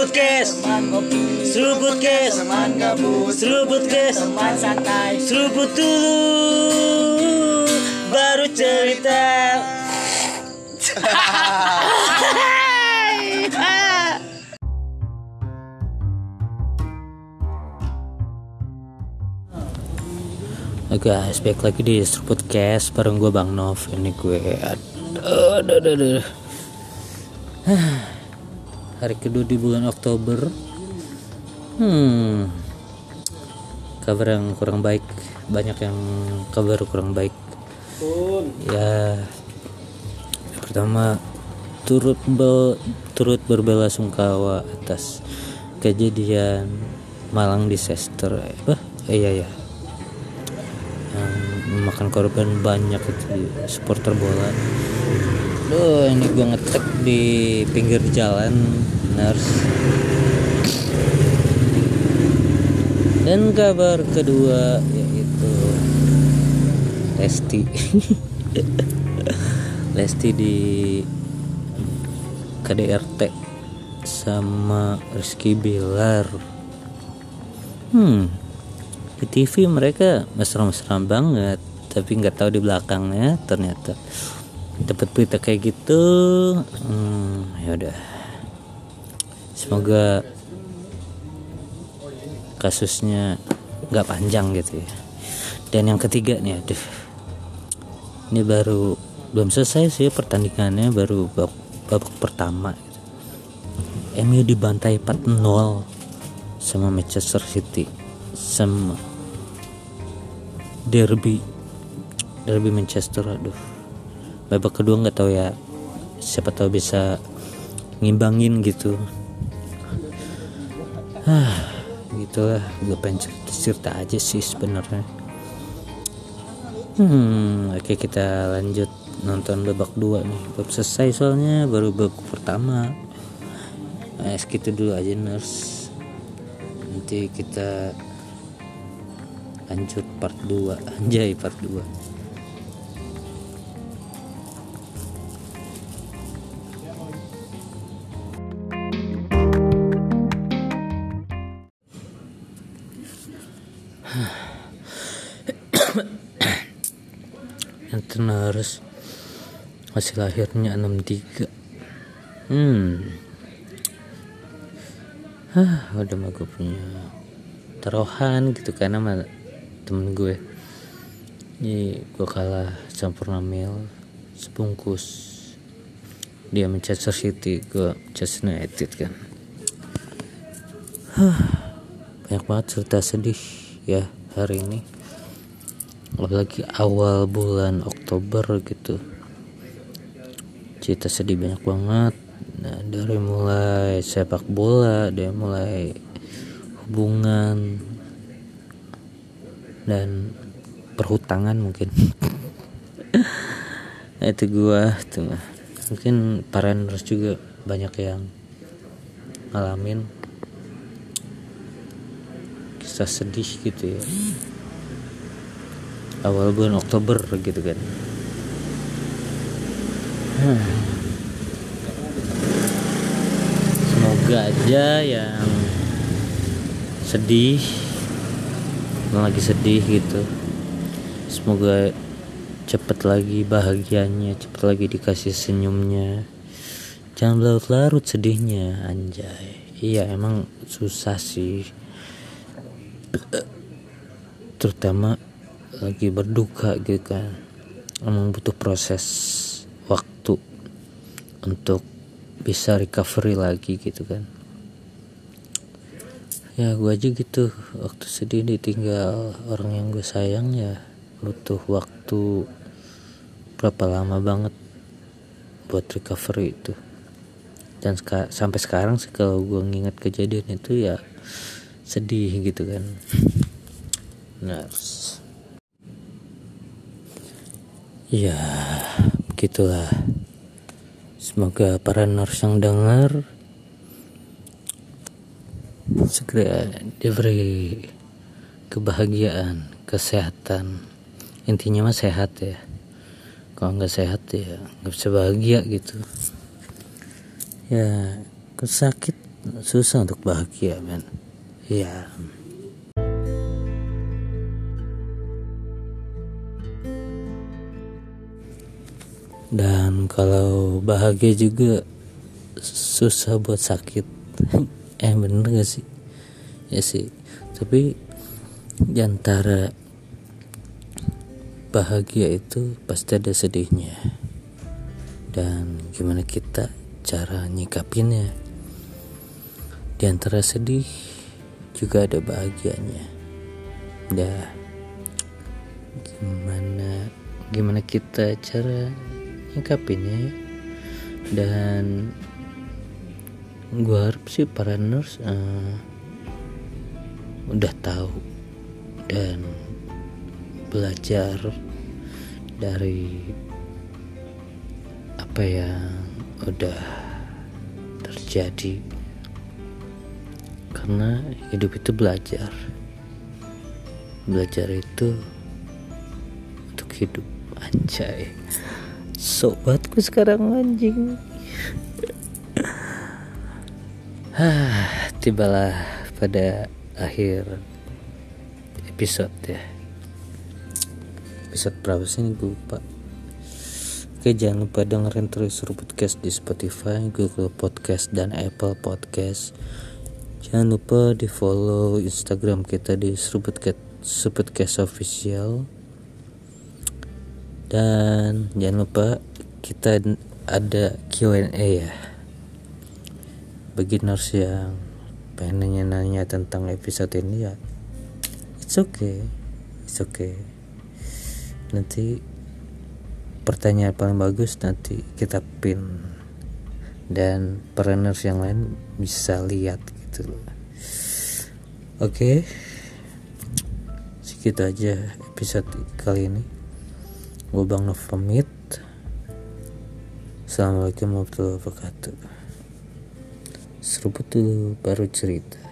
Seruput kes Seruput kes Seruput kes Seruput dulu. Baru cerita. Oke guys, back lagi di Seruput Cast bareng gue Bang Nov. Ini gue aduh, aduh, aduh, aduh. Hari kedua di bulan Oktober. Hmm. Kabar yang kurang baik. Banyak yang kabar kurang baik. Ya. Pertama Turut be, turut berbela sungkawa atas kejadian Malang disaster. Eh, apa? Eh, iya. Ya yang memakan korban banyak itu di supporter bola. Duh, ini gue ngetek di pinggir jalan, nurse. Dan kabar kedua yaitu Lesti. Lesti di KDRT sama Rizky Bilar. Hmm, di TV mereka mesra-mesra banget tapi nggak tahu di belakangnya ternyata dapat berita kayak gitu hmm, ya udah. Semoga kasusnya nggak panjang gitu ya. Dan yang ketiga nih aduh. Ini baru belum selesai sih pertandingannya baru babak, babak pertama gitu. MU dibantai 4-0 sama Manchester City sama derby derby Manchester aduh babak kedua nggak tahu ya. Siapa tahu bisa ngimbangin gitu. Ah gitulah. Gue pengen cerita, cerita aja sih sebenarnya. Hmm oke kita lanjut nonton babak dua nih. Belum selesai soalnya baru babak pertama. Nah, segitu dulu aja nurse nanti kita lanjut part 2 anjay part 2 yang harus masih lahirnya 63 hmm. Hah, udah mah gue punya taruhan gitu karena sama temen gue. Ini gue kalah campur mil sebungkus. Dia Manchester City gue Manchester United kan. Hah, banyak banget cerita sedih ya hari ini. Apalagi awal bulan Oktober gitu. Cerita sedih banyak banget. Nah, dari mulai sepak bola dari mulai hubungan dan perhutangan mungkin. Itu gua tuh mungkin para nurse juga banyak yang ngalamin kisah sedih gitu ya. Awal bulan Oktober gitu kan. Semoga aja yang sedih yang lagi sedih gitu semoga cepet lagi bahagianya cepet lagi dikasih senyumnya. Jangan larut-larut sedihnya anjay. Iya emang susah sih terutama lagi berduka gitu kan. Emang butuh proses waktu untuk bisa recovery lagi gitu kan. Ya gue aja gitu. Waktu sedih ditinggal. Orang yang gue sayang ya butuh waktu berapa lama banget buat recovery itu. Dan seka sampai sekarang sih kalau gue nginget kejadian itu ya sedih gitu kan. Nah ya begitulah. Semoga para nurse yang dengar segera diberi kebahagiaan kesehatan. Intinya mah sehat ya. Kalau nggak sehat ya nggak bisa bahagia gitu. Ya sakit susah untuk bahagia men ya dan kalau bahagia juga susah buat sakit. Eh bener gak sih? Ya sih. Tapi di antara bahagia itu pasti ada sedihnya. Dan gimana kita cara nyikapinnya? Di antara sedih juga ada bahagianya. Dah. Gimana gimana kita cara nyikapinnya ya? Dan gue harap sih para nurse uh, udah tahu dan belajar dari apa yang udah terjadi karena hidup itu belajar belajar itu untuk hidup anjay sobatku sekarang anjing Hah, tibalah pada akhir episode ya. Episode berapa sih ini gue lupa. Oke jangan lupa dengerin terus podcast di Spotify, Google Podcast dan Apple Podcast. Jangan lupa di follow Instagram kita di Seruputcast Official. Dan jangan lupa kita ada Q&A ya. Beginners yang pengen nanya-nanya tentang episode ini ya it's okay it's okay. Nanti pertanyaan paling bagus nanti kita pin. Dan pereners yang lain bisa lihat gitu. Loh oke. Okay. segitu aja episode kali ini. Gue Bang Nov pamit. Assalamualaikum warahmatullahi wabarakatuh. Seruput dulu baru cerita